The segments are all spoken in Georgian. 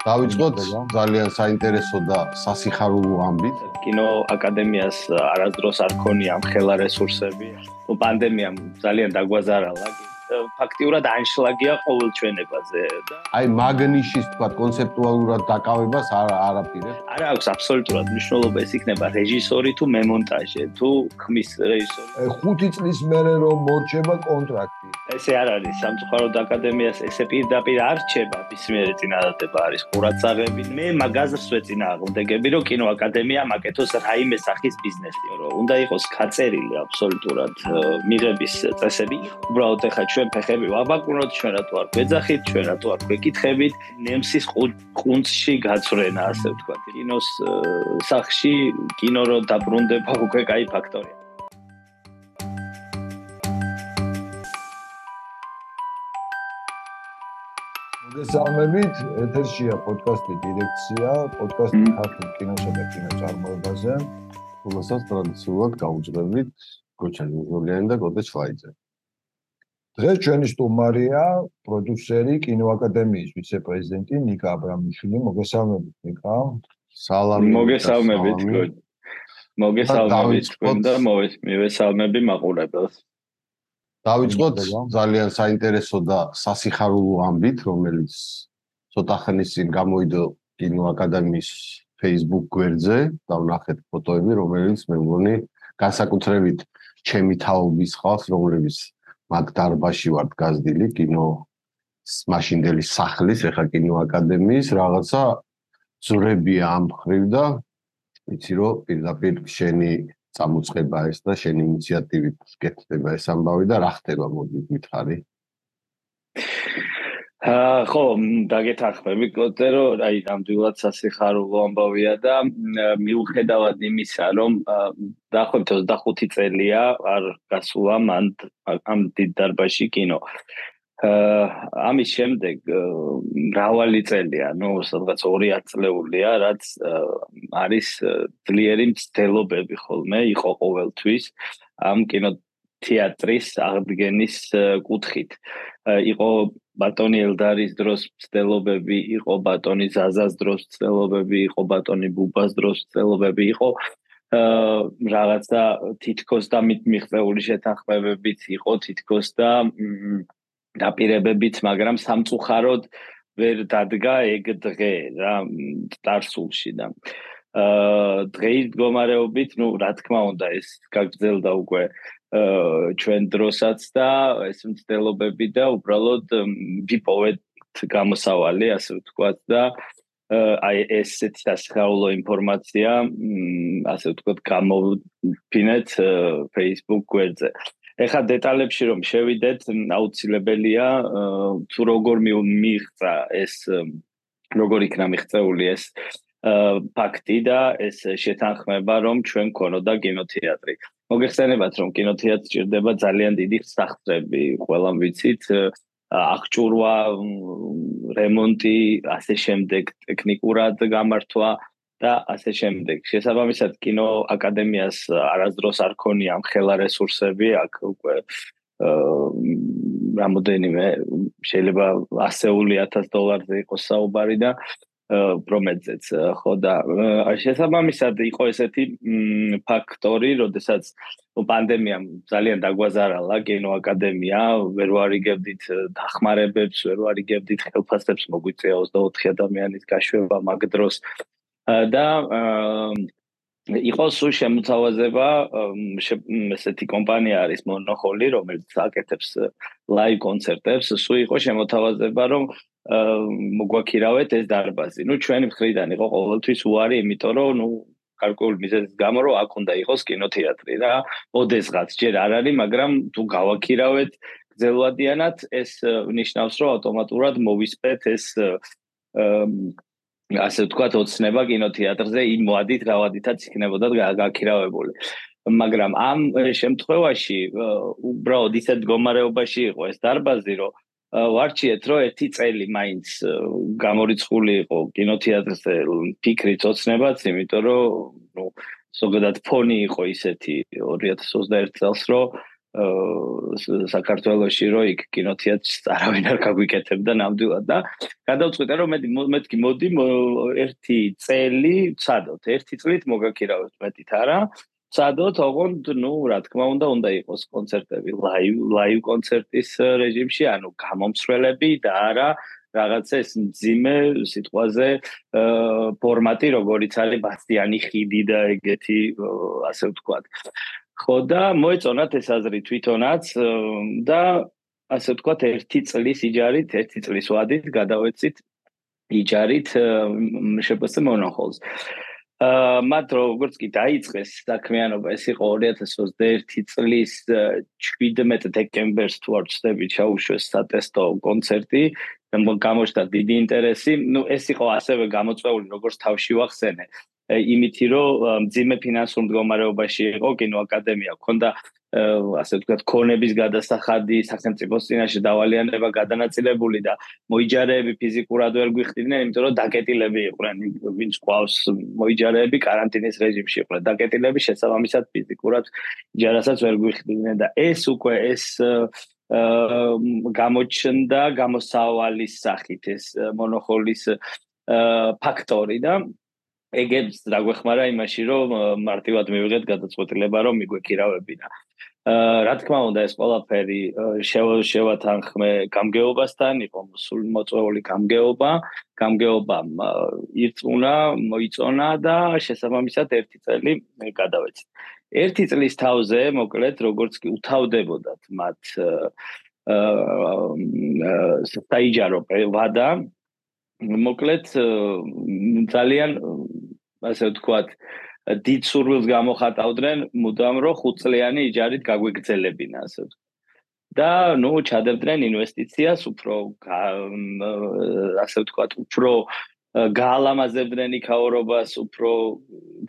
დავიწყოთ ძალიან საინტერესო და სასიხარულო ამბით. კინო აკადემიას არასდროს არ ქონია მხელა რესურსები. პანდემიამ ძალიან დაგვაზარალა. ფაქტიურად ანშლაგია ყოველ ჩვენებაზე. და აი მაგნიშის თქვა კონცეპტუალურად დაკავებას არ არაფერად არა აქვს აბსოლუტურად მნიშვნელობა ეს იქნება რეჟისორი თუ მემონტაჟე თუ ხმის რეჟისორი. ხუთი წლის მერე რომ მორჩება კონტრაქტი. ესე არ არის სამწუხაროდ აკადემიას ესე პირდაპირ არ რჩება ბისმიერი წინადადება არის ყურაცაღები მე მაგაზრს ვეწინააღმდეგები რომ კინო აკადემია მაკეთოს რაიმე სახის ბიზნესი რომ უნდა იყოს ხაწერილი აბსოლუტურად მიღების წესები. უბრალოდ ეხა ჩვენ ჩვენ ფეხები ვაბაკუნოთ, ჩვენ რატო არ გვეძახით, ჩვენ რატო არ გვეკითხებით, ნემსის ყუნწში გაწვრენა, ასე ვთქვათ. კინოს სახში კინო რო დაბრუნდება უკვე კაი ფაქტორია. მოგესალმებით, ეთერშია პოდკასტი დირექცია, პოდკასტი ქართულ კინოსა და კინოწარმოებაზე. რომელსაც ტრადიციულად გაუძღებით გოჩა ნუზოლიანი და გოდე შვაიძე. დღეს ჩვენი სტუმარია პროდიუსერი კინოაკადემიის ვიცე-პრეზიდენტი ნიკა აბრამიშვილი. მოგესალმებით ნიკა. სალამი. მოგესალმებით გოდ. მოგესალმებით თქვენ და მოვესალმები მაყურებელს. დავიწყოთ ძალიან საინტერესო და სასიხარულო ამბით, რომელიც ცოტა ხნის წინ გამოვიდა კინოაკადემიის Facebook გვერდზე და ვნახეთ ფოტოები, რომელიც მე მგონი განსაკუთრებით ჩემი თაობის ხალხს, რომლებიც მაგ დარბაში ვარ გაზდილი კინო მაშინდელი სახლის ეხა კინო აკადემიის რაღაცა ზურებია ამ ხრივ და ვიცი რომ პირდაპირ შენი წამოწყება ეს და შენი ინიციატივით გეთდება ეს ამბავი და რა ხდება მოდი მითხარი აა ხო, დაგეთახმები კოტერო, აი ნამდვილად სასიხარულო ამბავია და მიუხედავად იმისა, რომ დაახლოებით 25 წელია არ გასულა მან ამ დიდ დარბაზში კინო. აა ამის შემდეგ მრავალი წელია, ნუ სადღაც 2 წლეულია, რაც არის ძლიერი მცდელობები ხოლმე იყო ყოველთვის ამ კინო თეატრის აღდგენის კუთხით. იყო ბატონი ელდარის დროს ცდელობები, იყო ბატონი ზაზას დროს ცდელობები, იყო ბატონი ბუბას დროს ცდელობები, იყო. აა რაღაცა თითქოს და მიღწეული შეთანხმებებიც იყო თითქოს და დაპირებებიც, მაგრამ სამწუხაროდ ვერ დადგა ეგ დღე რა დარსულში და. აა დღეის მდგომარეობით, ну, რა თქმა უნდა, ეს გაგრძელდა უკვე ჩვენ დროსაც და ეს მცდელობები და უბრალოდ ვიპოვეთ გამოსავალი ასე ვთქვათ და აი ესეთი დასახაულო ინფორმაცია ასე ვთქვათ გამოვფინეთ Facebook გვერდზე. ეხა დეტალებში რომ შევიდეთ, აუცილებელია თუ როგორ მიიღწა ეს როგორ იქნა მიღწეული ეს ფაქტი და ეს შეთანხმება რომ ჩვენ ქონოდა კინოთეატრი. მოგეხსენებათ რომ კინოთეატრს ჭირდება ძალიან დიდი სახსრები, ყველამ ვიცით, აღჭურვა, რემონტი, ასე შემდეგ, ტექნიკურად გამართვა და ასე შემდეგ. შესაბამისად, კინო აკადემიას არასდროს არ ქონია მხელა რესურსები, აქ უკვე რამოდენიმე შეიძლება 100.000 დოლარზე იყოს საუბარი და პრომეტზეც ხო და შესაბამისად იყო ესეთი ფაქტორი, როდესაც პანდემიამ ძალიან დაგვაზარალა კინო აკადემია, ვერ ვარიგებდით დახმარებებს, ვერ ვარიგებდით ხელფასებს, მოგვიწია 24 ადამიანის გაშვება მაგ დროს. და იყო სულ შემოთავაზება ესეთი კომპანია არის მონოხოლი, რომელიც აკეთებს ლაივ კონცერტებს, სულ იყო შემოთავაზება, რომ მოგვაქირავეთ ეს დარბაზი. ნუ ჩვენი მხრიდან იყო ყოველთვის უარი, იმიტომ რომ ნუ გარკვეულ მიზეზის გამო რომ აქ უნდა იყოს კინოთეატრი და ოდესღაც ჯერ არ არის, მაგრამ თუ გავაქირავეთ გზელვადიანად, ეს ნიშნავს, რომ ავტომატურად მოვისპეთ ეს ასე ვთქვათ, ოცნება კინოთეატრზე იმ მოადით რავადითაც იქნებოდა გაქირავებული. მაგრამ ამ შემთხვევაში უბრალოდ ისეთ მდგომარეობაში იყო ეს დარბაზი, რომ ვარჩიეთ რომ ერთი წელი მაინც გამორიცხული იყო კინოთეატრზე ფიქრი წოცნებაც, იმიტომ რომ ნუ ზოგადად ფონი იყო ისეთი 2021 წელს რომ საქართველოსში რო იქ კინოთეატრს არავინ არ გაგვიკეთებდა ნამდვილად და გადავწყვიტე რომ მე მეთქი მოდი ერთი წელი ვცადოთ ერთი წლით მოგაქირავოთ მეტით არა ვცადოთ ოღონდ ნუ რა თქმა უნდა უნდა იყოს კონცერტები ლაივ ლაივ კონცერტის რეჟიმში ანუ გამომსვლელები და არა რაღაცა ეს ძიმე სიტყვაზე ფორმატი როგორიც არის ბასტიანი ხიდი და ეგეთი ასე ვთქვათ ხო და მოეწონათ ეს აზრი თვითონაც და ასე ვთქვათ ერთი წლის იჯარით, ერთი წლის ვადით გადავეცით იჯარით შეფასე მონახულს. მათ როგორც კი დაიწყეს საქმიანობა, ეს იყო 2021 წლის 17 დეკემბერს თუ არ ვცდები ჩაუშვეს სატესტო კონცერტი, გამოჩნდა დიდი ინტერესი. ნუ ეს იყო ასევე გამოწვეული როგორც თავში ვახსენე. იმითი რომ ძიმე ფინანსურ მდგომარეობაში იყო კინოაკადემია ქონდა ასე ვთქვათ, ქონების გადასახადი, სახელმწიფოს წინაშე დავალიანება გადანაწილებული და მოიჯარეები ფიზიკურად ვერ გვიხდიდნენ, იმიტომ რომ დაკეტილები იყვნენ, ვინც ყავს მოიჯარეები каранტინის რეჟიმში იყვნენ. დაკეტილები შესაბამისად ფიზიკურად იჯარასაც ვერ გვიხდიდნენ და ეს უკვე ეს გამოჩნდა გამოსავალის სახით ეს მონოხოლის ფაქტორი და ეგებს დაგვეხმარა იმაში, რომ მარტივად მივიღეთ გადაწყვეტილება, რომ მიგვეკირავებინა. აა რა თქმა უნდა, ეს ყველაფერი შევათანხმე გამგეობასთან, იყო სულ მოწვეული გამგეობა, გამგეობა ირწმუნა, მოიწონა და შესაბამისად ერთი წელი გადავეცი. ერთი წლის თავზე, მოკლედ, როგორც კი უთავდებოდათ მათ აა საიჯარო ვადა მოკლედ ძალიან ასე ვთქვათ დიდ სურვილს გამოხატავდნენ მუდამ რომ ხუთწლიანი იჯარით გაგვიგრძელებინა ასე და ნუ ჩადებდნენ ინვესტიციას უფრო ასე ვთქვათ უფრო გაალამაზებდნენ იქაურობას უფრო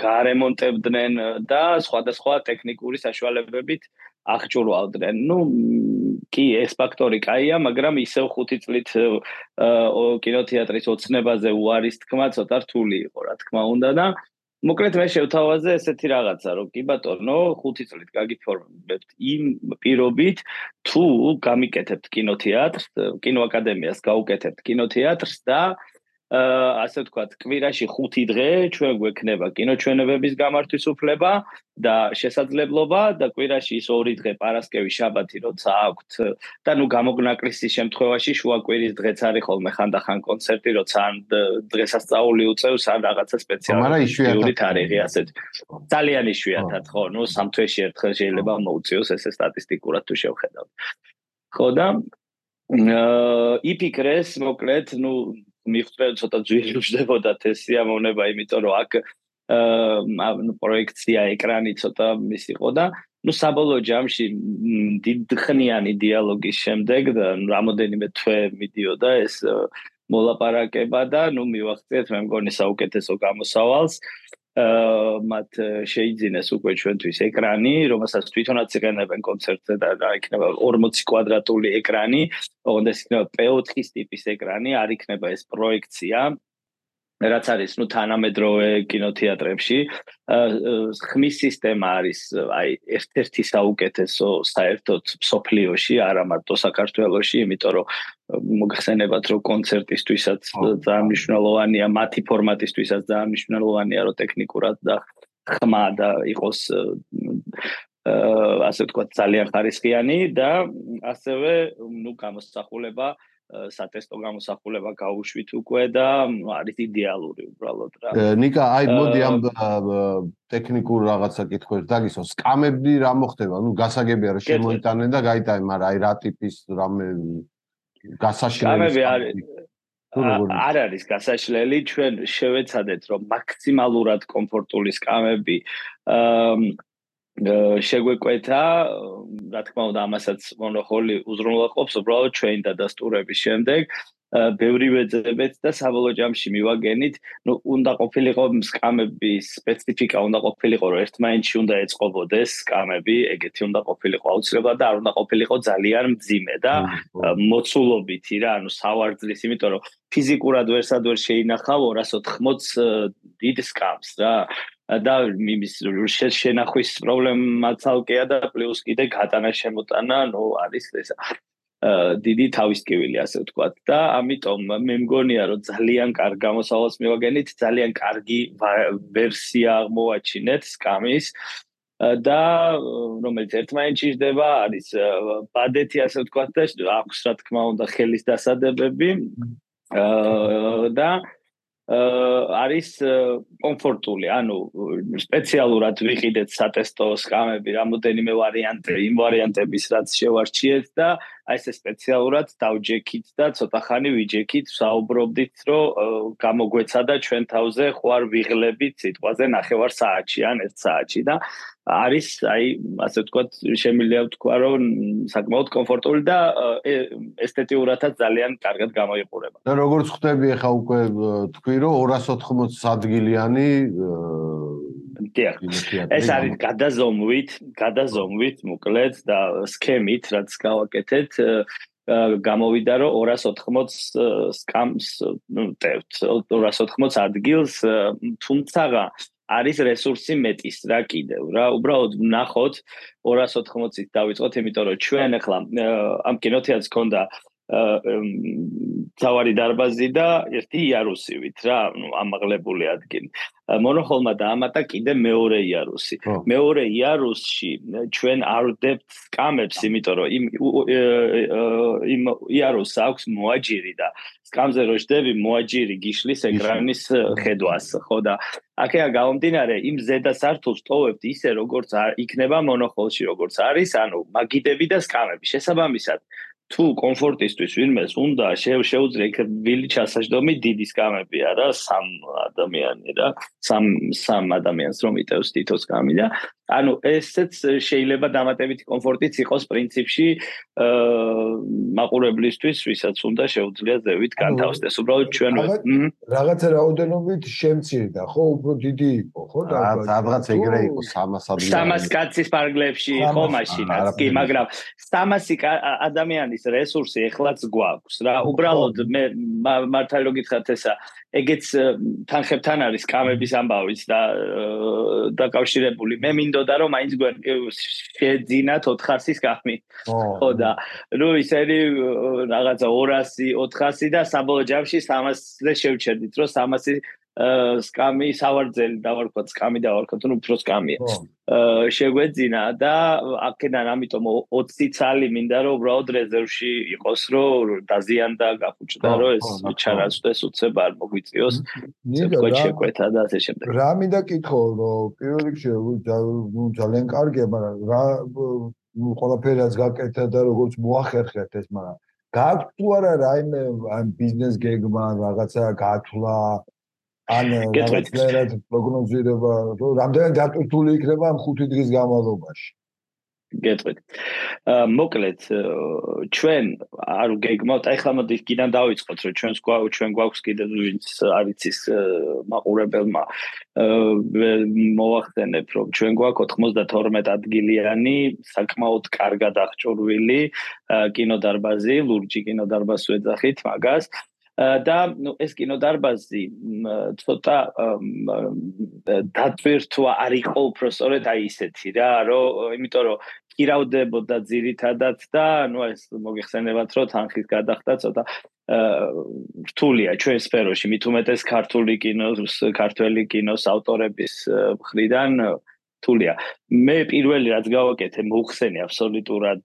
გარემონტებდნენ და სხვადასხვა ტექნიკური საშუალებებით აღჭურვალდნენ. ნუ კი ეს ფაქტორი კაია, მაგრამ ისევ 5 წლით კინოთეატრის ოცნებაზე უარის თქმა ცოტა რთული იყო, რა თქმა უნდა და მოკლედ მე შევთავაზე ესეთი რაღაცა, რომ კი ბატონო, 5 წლით გაგიფორმებთ იმ პირობით, თუ გამიკეთებთ კინოთეატრს, კინოაკადემიას გაუკეთებთ კინოთეატრს და ასე ვთქვათ, კვირაში 5 დღე ჩვენ გვექნება კინოჩვენებების გამართვის უფლება და შესაძლებლობა და კვირაში ის 2 დღე პარასკევი, შაბათი როცა აქვთ და ნუ გამოგნაკლისის შემთხვევაში შუა კვირის დღეც არის ხოლმე ხანდახან კონცერტი, როცა ან დღესასწაული უწევს ან რაღაცა სპეციალური თარიღი ასეთ. ძალიან იშვიათად ხო, ნუ სამ თვეში ერთხელ შეიძლება მოუწიოს ესე სტატისტიკურად თუ შევხედავთ. ხო და აა იფიქრეს მოკლედ ნუ მიხვდა ცოტა ძვირი უჯდებოდათ ეს სიამოვნება, იმიტომ რომ აქ აა ნუ პროექცია ეკრანი ცოტა მის იყო და ნუ საბოლოო ჯამში დიდხნიანი დიალოგის შემდეგ რამოდენიმე თვე მიდიოდა ეს მოლაპარაკება და ნუ მივახციეთ მე მგონი საუკეთესო გამოსავალს. აა მათ შეიძინეს უკვე ჩვენთვის ეკრანი, რომელსაც თვითონაც იყენებენ კონცერტზე და რა იქნება 40 კვადრატული ეკრანი, ეს იქნება P4-ის ტიპის ეკრანი, არ იქნება ეს პროექცია. რაც არის ნუ თანამედროვე კინოთეატრებში ხმის სისტემა არის აი ერთ-ერთი საუკეთესო საერთოდ სოფლიოში არა მარტო საქართველოში იმიტომ რომ მოგხსენებათ რომ კონცერტისთვისაც ძალიან მნიშვნელოვანია მათი ფორმატისთვისაც ძალიან მნიშვნელოვანია რომ ტექნიკურად და ხმა და იყოს ასე ვთქვათ ძალიან ხარისხიანი და ასევე ნუ გამოსახულება სატესტო გამოსახულება გაუშვით უკვე და არის იდეალური უბრალოდ რა. ნიკა, აი მოდი ამ ტექნიკურ რაღაცა კითხვებს დაგისვა. სკამები რა მოხდება? ნუ გასაგებია რომ შემოიტანენ და გაიტანენ, მაგრამ აი რა ტიპის რამე გასაშლელი სკამები არის არ არის გასაშლელი, ჩვენ შევეცადეთ რომ მაქსიმალურად კომფორტული სკამები შეგვეკვეთა, რა თქმა უნდა, ამასაც მონოხოლი უზრუნველყოფს უბრალოდ ჩვენ დადასტურების შემდეგ. ბევრი ვეძებეთ და საბოლოო ჯამში მივაგენით, ну, უნდა ყოფილიყო სკამების სპეციფიკა, უნდა ყოფილიყო, რომ ერთმანეთში უნდა ეწყობოდეს სკამები, ეგეთი უნდა ყოფილიყო აუცილებლად და არ უნდა ყოფილიყო ძალიან მძიმე და მოცულობითი რა, ანუ სავარძლის, იმიტომ რომ ფიზიკურად ვერსად ვერ შეინახავ 280 დიდ სკამს რა. და იმის შენახვის პრობლემაც ალკეა და პლუს კიდე გატანა შემოტანა ნუ არის ესა დიდი თავისკივილი ასე ვთქვათ. და ამიტომ მე მგონია რომ ძალიან კარგ გამოსავალს მივაგენით ძალიან კარგი ვერსია აღმოაჩინეთ სკამის. და რომელიც ერთმანეთს ჭირდება არის ბადეთი ასე ვთქვათ და აქვს რა თქმა უნდა ხელის დასადებები. და არის კომფორტული, ანუ სპეციალურად ვიყიდეთ სატესტო სკამები, რამოდენიმე ვარიანტი, იმ ვარიანტების რაც შევარჩიეთ და აი ესე სპეციალურად დავჯექით და ცოტა ხანი ვიჯექით, საუბრობდით, რომ გამოგვეცადა ჩვენ თავზე ხო არ ვიღლებით სიტყვაზე ნახევარ საათში ან 1 საათში და არის აი ასე ვთქვათ შემიძლია ვთქვა რომ საკმაოდ კომფორტული და ესთეტიურადაც ძალიან კარგად გამოიყურება. და როგორც ხვდები ახლა უკვე თქვი რომ 280 ადგილიანი დიახ. ეს არის გადაზომვით, გადაზომვით მოკლედ და სქემით, რაც გავაკეთეთ, გამოვიდა რომ 280 სკამს ნუ ტევთ 280 ადგილს თუმცა არის რესურსი მეტის რა კიდევ რა. უბრალოდ ნახოთ 280-ით დავიწყოთ იმიტომ რომ ჩვენ ახლა ამ კინოთეატრს ქონდა თავარი დარბაზი და ერთი იარუსივით რა ნუ ამაღლებული ადგილი. მონოხოლმა დაამატა კიდე მეორე იარუსი. მეორე იარუსში ჩვენ არ ვდებთ სკამებს იმიტომ რომ იმ იმ იარუსს აქვს მოაჯირი და სკამზე რო შდები მოაჯირი გიშლის ეკრანის ხედვას ხო და აქეა გამომდინარე იმ ზედა სართულს ტოვებთ ისე როგორც იქნება მონოხოლში როგორც არის ანუ მაგიდები და სკამები შესაბამისად თუ კომფორტისთვის ვინმეს უნდა შეუძლია იქ ვილი ჩასაჯდომი დიდი სკამებია რა სამ ადამიანი რა სამ სამ ადამიანს რომ იტევს თითო სკამი და ანუ ესეც შეიძლება დამატებითი კომფორტიც იყოს პრინციპში აა მაყურებლისთვის ვისაც უნდა შეუძლია ზევით განთავსდეს. უბრალოდ ჩვენ რაღაცა რაოდენობით შემცირდა ხო უფრო დიდი იყო ხო და რაღაც ეგრე იყო 300 ადამიანი 300 კაცის პარგლებში ხო მაშინაც კი მაგრამ 300 ადამიანის რესურსი ეხლაც გვაქვს რა უბრალოდ მე მართალი რომ გითხრათ ესა ეგეც თანხებთან არის კამების ამბავიც და დაკავშირებული. მე მინდოდა რომ მაინც შეძინათ 400-ის კამი. ხო და ნუ ისეთი რაღაცა 200, 400 და საბოლოო ჯამში 300-ზე შევჩერდით, რომ 300 სკამი სავარძელი დავარქვა სკამი დავარქვა თუ უფრო სკამია. შეგვეძინა და აქედან ამიტომ 20 ცალი მინდა რომ უბრალოდ რეზერვში იყოს რომ დაზიანდა გაფუჭდა რომ ეს ჩარაცდეს უცებ არ მოგვიწიოს ცეკვეთ შეკვეთა და ასე შემდეგ. რა მინდა კითხო რომ პირველ რიგში ძალიან კარგია მაგრამ რა ნუ ყველაფერს გაკეთდა და როგორც მოახერხეთ ეს მაგრამ გაქვთ თუ არა რაიმე ან ბიზნეს გეგმა რაღაცა გათვლა ან რაღაცნაირად პროგნოზირება რომ რამდენად დატვირთული იქნება ამ 5 დღის განმავლობაში გეტყვით. აა მოკლედ ჩვენ არ გეგმავთ, აი ხლა მოდი კიდან დავიწყოთ, რომ ჩვენს გვაქვს ჩვენ გვაქვს კიდე ვინც არის ის მაყურებელმა მოახდენებ, რომ ჩვენ გვაქვს 92 ადგილიანი საკმაოდ კარგად აღჭურვილი კინოდარბაზი, ლურჯი კინოდარბაზს ვეძახით მაგას. და ნუ ეს კინოდარბაზი ცოტა დათვირთვა არ იყო უფრო სწორედ აი ისეთი რა რომ იმიტომ რომ კირავდებოდა ძირითადად და ნუ ეს მოგიხსენებათ რომ თანხის გადახდა ცოტა რთულია ჩვენ სფეროში. მით უმეტეს ქართული კინოს ქართველი კინოს ავტორების მხრიდან რთულია. მე პირველი რაც გავაკეთე მოხსენი აბსოლუტურად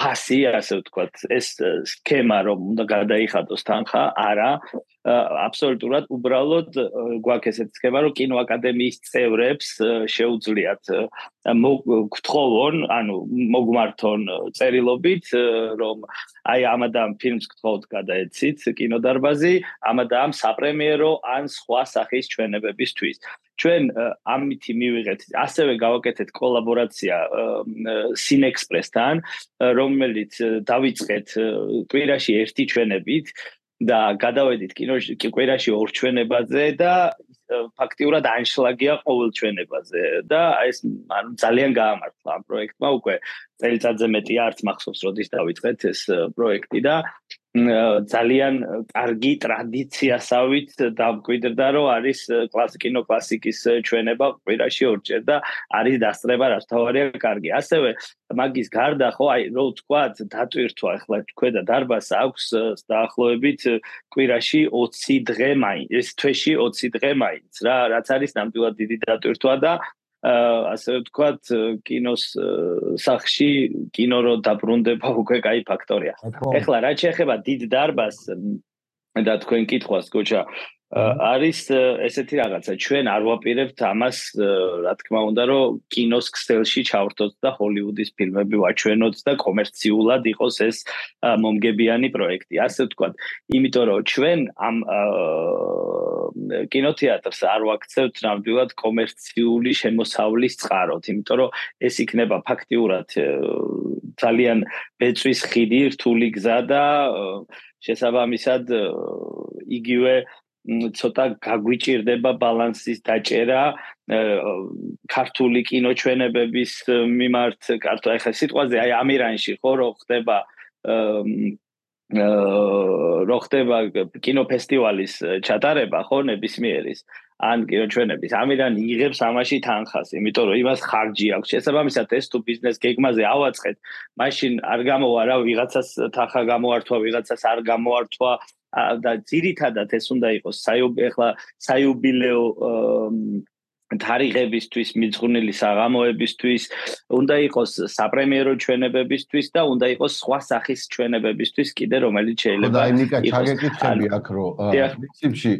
ფასი ასე ვთქვათ ეს სქემა რომ უნდა გადაიხადოს თანხა არა. აბსოლუტურად უბრალოდ გვაქვს ესეთი სქემა რომ კინოაკადემიის წევრებს შეუძლიათ გთხოვონ ანუ მოგმართონ წერილობით რომ აი ამადამ ფილმს გთხოვთ გადაეცით კინოდარბაზი ამადამ საპრემიერო ან სხვა სახის ჩვენებებისთვის ჩვენ ამითი მივიღეთ ასევე გავაკეთეთ კოლაბორაცია სინექსპრესთან რომელიც დავიწყეთ კვირაში ერთი ჩვენებით და გადავედით კინოში კვირაში ორ ჩვენებაზე და ფაქტიურად ანშლაგია ყოველ ჩვენებაზე და ეს ანუ ძალიან გაამართლა ამ პროექტმა უკვე წელიწადზე მეტი არც მახსოვს როდის დავიწყეთ ეს პროექტი და ძალიან კარგი ტრადიციასავით დამკვიდრდა რომ არის კლასიკინო კლასიკის ჩვენება ყვირაში ორჯერ და არის დასწრება რაც თავარია კარგი. ასევე მაგის გარდა ხო აი რო თქვა დატვირთვა ახლა ქვედა დარბას აქვს დაახლოებით კვირაში 20 დღე მაინც ეს თვეში 20 დღე მაინც რა რაც არის ნამდვილად დიდი დატვირთვა და ასე ვთქვათ, კინოს სახში კინო რო დაბრუნდება უკვე კაი ფაქტორია. ეხლა რა შეეხება დიდ დარბას და თქვენ კითხვას გოჩა არის ესეთი რაღაცა. ჩვენ არ ვაპირებთ ამას რა თქმა უნდა რომ კინოს ქსელში ჩავრთოთ და ჰოლივუდის ფილმები ვაჩვენოთ და კომერციულად იყოს ეს მომგებიანი პროექტი. ასე ვთქვათ. იმიტომ რომ ჩვენ ამ კინოთეატრს არ ვაქცევთ ნამდვილად კომერციული შემოსავლის წყაროთ იმიტომ რომ ეს იქნება ფაქტიურად ძალიან ბეწვის ხიდი რთული გზა და შესაბამისად იგივე ცოტა გაგვიჭirdება ბალანსის დაჭერა ქართული კინოჩვენებების მიმართ კარტო ახლა სიტყვაზე აი ამირანში ხო რო ხდება რო ხდება კინოფესტივალის ჩატარება ხო ნებისმიერის ან კინოჩვენების ამირანი იღებს ამაში თანხას იმიტომ რომ იმას ხარჯი აქვს. შესაბამისად ეს თუ ბიზნეს გეგმაზე ავაწყეთ მაშინ არ გამოვა რა ვიღაცას თანხა გამოართვა ვიღაცას არ გამოართვა და ძირითადად ეს უნდა იყოს ახლა საიუბილეო თარიღებისთვის, მიძღვნილი საღამოებისთვის, უნდა იყოს საპრემიერო ჩვენებებისთვის და უნდა იყოს სხვა სახის ჩვენებებისთვის კიდე რომელიც შეიძლება და ინიკა ჩაგეკითხები აქ რომ პრინციპში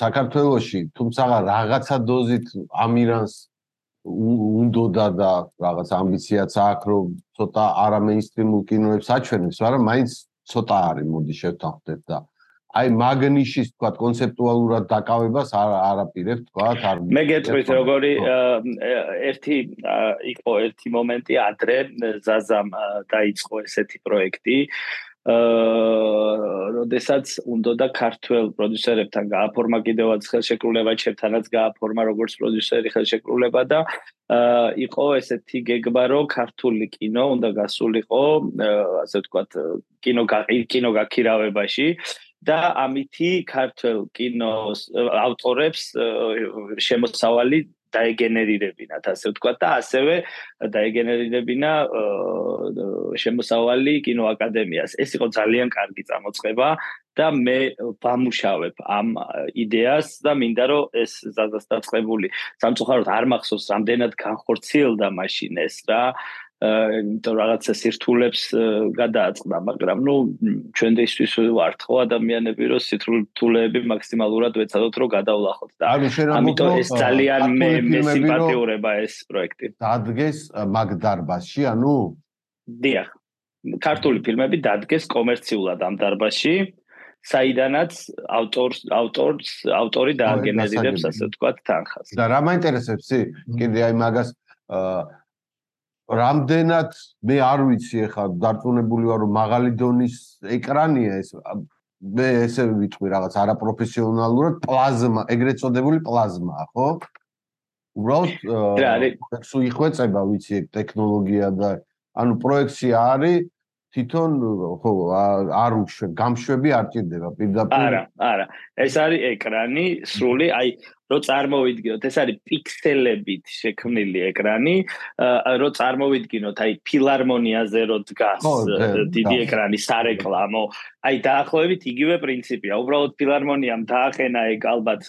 საქართველოში თუმცა რაღაცა დოზით ამირანს უნდა და რაღაც ამბიციაც აქვს რომ ცოტა არამეინსტრიმულ კინოებს აჩვენებს, მაგრამ მაინც ცოტა არის მოდი შევთანხმდეთ და აი მაგნიშის თქვა კონცეპტუალურად დაკავებას არ არაპირებ თქვა არ მე გეტყვით როგორი ერთი იყო ერთი მომენტი ადრე ზაზამ დაიწყო ესეთი პროექტი აა როდესაც უნდა და ქართველ პროდიუსერებთან გააფორმა კიდევაც ხელშეკრულება ჩემთანაც გააფორმა როგორც პროდიუსერი ხელშეკრულება და აა იყო ესეთი გეგმა რომ ქართული კინო უნდა გასულიყო ასე ვთქვათ კინო კინო გაქირავებაში და ამითი ქართულ კინოს ავტორებს შემოსავალი დაეგენერირებინათ ასე ვთქვათ და ასევე დაეგენერირებინა შემოსავალი კინოაკადემიას ეს იყო ძალიან კარგი წამოწყება და მე ვამუშავებ ამ იდეას და მინდა რომ ეს ზადასტაწყებული სამწუხაროდ არ მახსოვს რამდენად განხორციელდა მაშინ ეს რა იმიტომ რაღაცა სირთულებს გადააწყდა, მაგრამ ნუ ჩვენთვის ვართ ხო ადამიანები, რომ სირთულეები მაქსიმალურად ვეცადოთ, რომ გადავლახოთ და ამიტომ ეს ძალიან მე მე სიმპათიურება ეს პროექტი. დადგეს მაგდარბაში, ანუ დიახ. ქართული ფილმები დადგეს კომერციულად ამ დარბაზში. საიდანაც ავტორს ავტორს ავტორი დააგენერირებს ასე ვთქვათ თანხას. და რა მაინტერესებს ი? კიდე აი მაგას აა რამდენად მე არ ვიცი ახლა დარწმუნებული ვარ რომ მაღალი დონის ეკრანია ეს. მე ესე ვიტყვი რაღაც არაპროფესიონალურად პლაზმა ეგრეთ წოდებული პლაზმა ხო? უბრალოდ სულ იხვეწება ვიცი ტექნოლოგია და ანუ პროექცია არის თვითონ ხო არ უშვე გამშვები არ ჭირდება პირდაპირ არა არა ეს არის ეკრანი სრული აი რო წარმოვიდგინოთ, ეს არის პიქსელებით შექმნილი ეკრანი, რო წარმოვიდგინოთ, აი ფილარმონიაზე რო დგას დიდი ეკრანი სარეკლამო, აი დაახლოებით იგივე პრინციპია. უბრალოდ ფილარმონიამ დაახენა ეგ ალბათ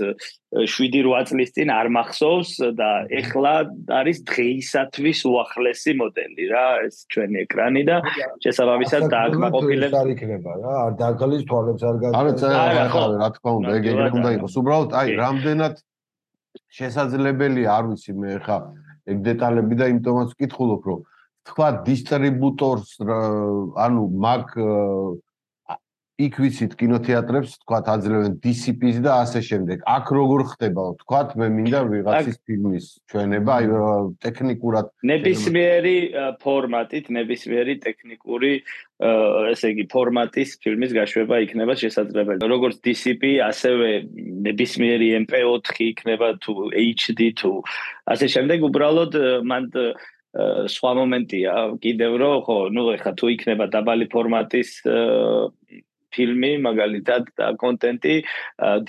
7-8 წლის წინ არ მახსოვს და ეხლა არის დღეისათვის უახლესი მოდელი რა, ეს ჩვენი ეკრანი და შესაბამისად დააკმაყოფილებს არ იქნება რა, არ დაგლის თვალებს არ გაგა. არა, ხო, რა თქმა უნდა, ეგ ეგრე უნდა იყოს. უბრალოდ აი რამდენად შესაძლებელია არ ვიცი მე ხა ეგ დეტალები და იმიტომაც ვკითხულობ რომ თქვა დისტრიბუტორს ანუ მაგ იქ ვიცით კინოთეატრებს თქვა აძლევენ DCP-ს და ასე შემდეგ. აქ როგორ ხდება? თქვა მე მინდა ვიღაცის ფილმის ჩვენება, აი ტექნიკურად ნებისმიერი ფორმატით, ნებისმიერი ტექნიკური ესე იგი ფორმატის ფილმის გაშვება იქნება შესაძლებელი. როგორც DCP, ასევე ნებისმიერი MP4 იქნება თუ HD თუ ასე შემდეგ, უბრალოდ მანდ სხვა მომენტია კიდევ რომ ხო ნუ ეხა თუ იქნება დაბალი ფორმატის ფილმი მაგალითად და კონტენტი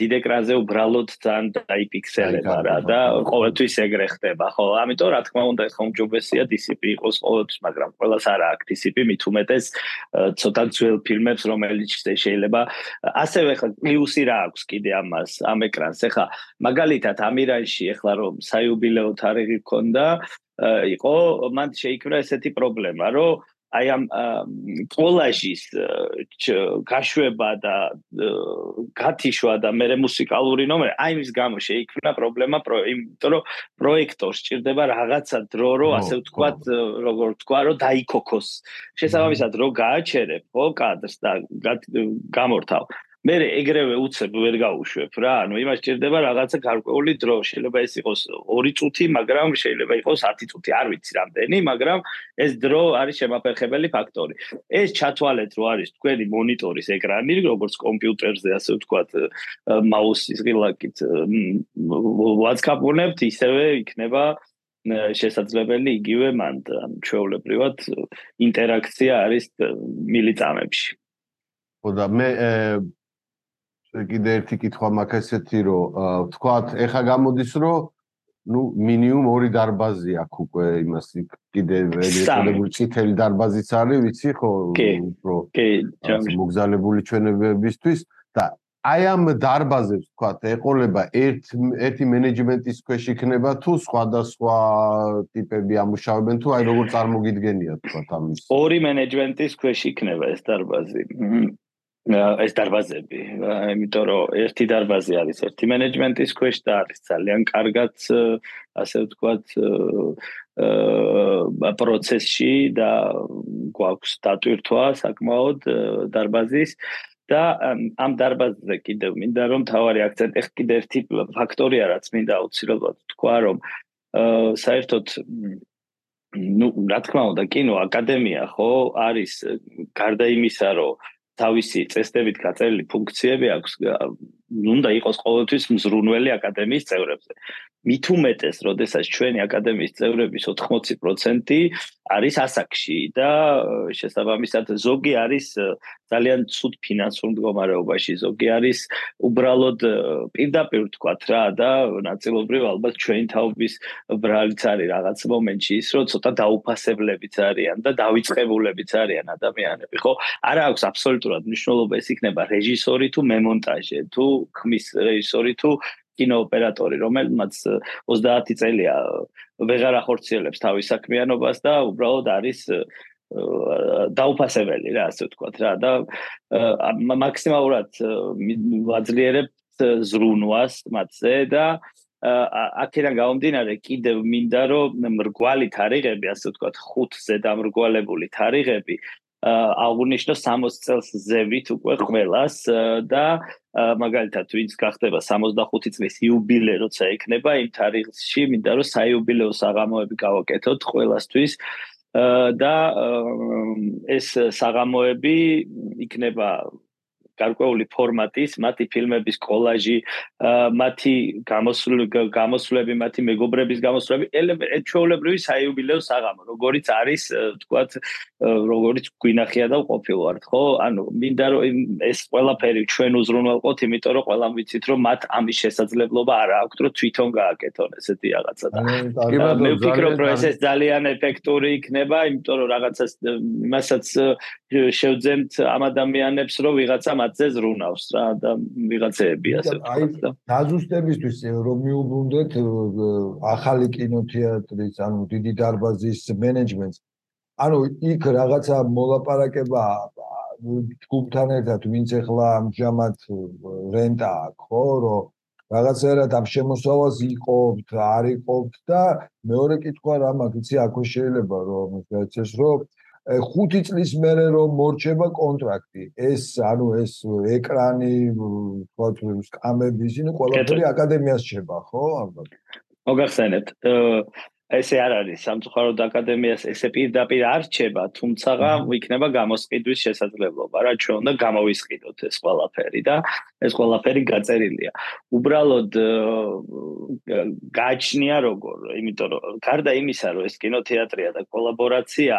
დიდ ეკრანზე უბრალოდ ძალიან დაიფიქსელება რა და ყოველთვის ეგრე ხდება ხო. ამიტომ რა თქმა უნდა ეს ხომჯობესია DCP იყოს ყოველთვის მაგრამ ყველას არა აქვს DCP მით უმეტეს ცოტა ძველ ფილმებს რომელიც შეიძლება ასევე ხა პლუსი რა აქვს კიდე ამას ამ ეკრანს ეხა მაგალითად ამირანში ეხლა რომ საიუბილეო თარიღი ქონდა იყო მან შეიქმნა ესეთი პრობლემა რომ აი ამ კოლაჟის გაშვება და გათიშვა და მე მუსიკალური ნომერი აი მის გამო შეიქმნა პრობლემა იმიტომ რომ პროექტორს ჭირდება რაღაცა დრო რომ ასე ვთქვათ როგორ ვთქვა რომ დაიქოქოს. შესაბამისად რომ გააჩერებ ხო კადრს და გამორთავ მე ეგრევე უცებ ვერ გავუშვებ რა. ანუ იმას ჭირდება რაღაცა გარკვეული დრო. შეიძლება ეს იყოს 2 წუთი მაგრამ შეიძლება იყოს 10 წუთი. არ ვიცი რამდენი მაგრამ ეს დრო არის შემაფერხებელი ფაქტორი. ეს ჩათვალეთ რომ არის თქვენი მონიტორის ეკრანი როგორც კომპიუტერზე ასე ვთქვათ მაუსის ღილაკით WhatsApp-უნებთ ისევე იქნება შესაძლებელი იგივე მან ჩვეულებრივად ინტერაქცია არის მილიწამებში. ხო და მე კიდე ერთი კითხვა მაქვს ესეთი რომ ვთქვათ ეხა გამოდის რომ ну минимум ორი დარბაზი აქვს უკვე იმას კიდე რეგულირებული წითელი დარბაზიც არის ვიცი ხო უფრო კი მოგზალებული ჩვენებებისთვის და აი ამ დარბაზებს ვთქვათ ეყოლება ერთ ერთი მენეჯმენტის ქვეშ იქნება თუ სხვადასხვა ტიპები ამუშავებენ თუ აი როგორ წარმოგიდგენია ვთქვათ ამის ორი მენეჯმენტის ქვეშ იქნება ეს დარბაზი ეს დარბაზები, იმიტომ რომ ერთი დარბაზი არის ერთი მენეჯმენტის ქვეშ და არის ძალიან კარგად ასე ვთქვათ აა პროცესში და გვაქვს დატვირთვა საკმაოდ დარბაზის. და ამ დარბაზზე კიდევ მინდა რომ თავარი აქცენტი კიდე ერთი ფაქტორია რაც მინდა აუცილებლად თქვა რომ საერთოდ ну რა თქმა უნდა კინო აკადემია ხო არის გარდა იმისა რომ თავისი წესდებით გაწერილი ფუნქციები აქვს უნდა იყოს ყოველთვის მზრუნველი აკადემიის წევრებზე. მით უმეტეს, როდესაც ჩვენი აკადემიის წევრების 80% არის ასაკში და შესაბამისად ზოგი არის ძალიან ცუდ ფინანსურ მდგომარეობაში, ზოგი არის უბრალოდ პირდაპირ თქვათ რა და ნაწილობრივ ალბათ ჩვენი თაობის ბრალიც არის რაღაც მომენტში ის, რომ ცოტა დაუფასებლებიც არიან და დავიწყებულებიც არიან ადამიანები, ხო? არა აქვს აბსოლუტურად მნიშვნელობა ეს იქნება რეჟისორი თუ მემონტაჟე, თუ ხმის რეჟისორი თუ კინოოპერატორი, რომელმაც 30 წელია ვეღარ ახორციელებს თავის საქმიანობას და უბრალოდ არის დაუფასებელი რა, ასე ვთქვათ რა. და მაქსიმალურად ვაძლიერებთ ზრუნვას მათზე და აქედან გამომდინარე კიდევ მინდა რომ მრგვალი თარიღები, ასე ვთქვათ, ხუთზე დამრგვალებული თარიღები აღუნიშნო 60 წელს ზევით უკვე ყველას და მაგალითად ვინც გახდება 65 წლის იუბილე როცა ექნება იმ თარიღში მინდა რომ საიუბილეო საღამოები გავაკეთოთ ყველასთვის. და ეს საღამოები იქნება გარკვეული ფორმატის, მათი ფილმების კოლაჟი, მათი გამოსვლები, მათი მეგობრების გამოსვლები, ჩვეულებრივი საიუბილეო საღამო, როგორიც არის, თქვათ, როგორიც გვინახია და ყოფილვართ, ხო? ანუ მინდა რომ ეს ყველაფერი ჩვენ უზრუნველყოთ, იმიტომ რომ ყველამ ვიცით, რომ მათ ამის შესაძლებლობა არ აქვს, რომ თვითონ გააკეთონ ესეთი რაღაცა და მე ვფიქრობ, რომ ეს ძალიან ეფექტური იქნება, იმიტომ რომ რაღაცას იმასაც შევძემთ ამ ადამიანებს, რომ ვიღაცა მათზე ზრუნავს რა და ვიღაცეები ასე ვთქვათ. დაზუსტებისთვის რომ მიუბრუნდეთ ახალი კინოთეატრის, ანუ დიდი დარბაზის მენეჯმენტს. ანუ იქ რაღაცა მოლაპარაკება ჯგუფთან ერთად, ვინც ახლა ამჟამად რენტა აქვს, ხო, რომ რაღაცაერად ამ შემოსავალს იყოფთ, არ იყოფთ და მეორე კითხვა რა მაქვს, იცი, აქვე შეიძლება რომ ეს რომ ხუთი წლის მერე რომ მორჩება კონტრაქტი. ეს ანუ ეს ეკრანი თქოთ სკამები ისინი ყველაფერი აკადემიას შეება ხო? ალბათ მოგახსენებთ ესე არ არის სამწუხაროდ აკადემიას ესე პირდაპირ არჩება, თუმცა იქნება გამოსყიდვის შესაძლებლობა, რა ჩვენ უნდა გამოვისყიდოთ ეს ყველაფერი და ეს ყველაფერი გაწერილია. უბრალოდ გაჩნია როგორ, იმიტომ რომ გარდა იმისა, რომ ეს კინოთეატრია და კოლაბორაცია,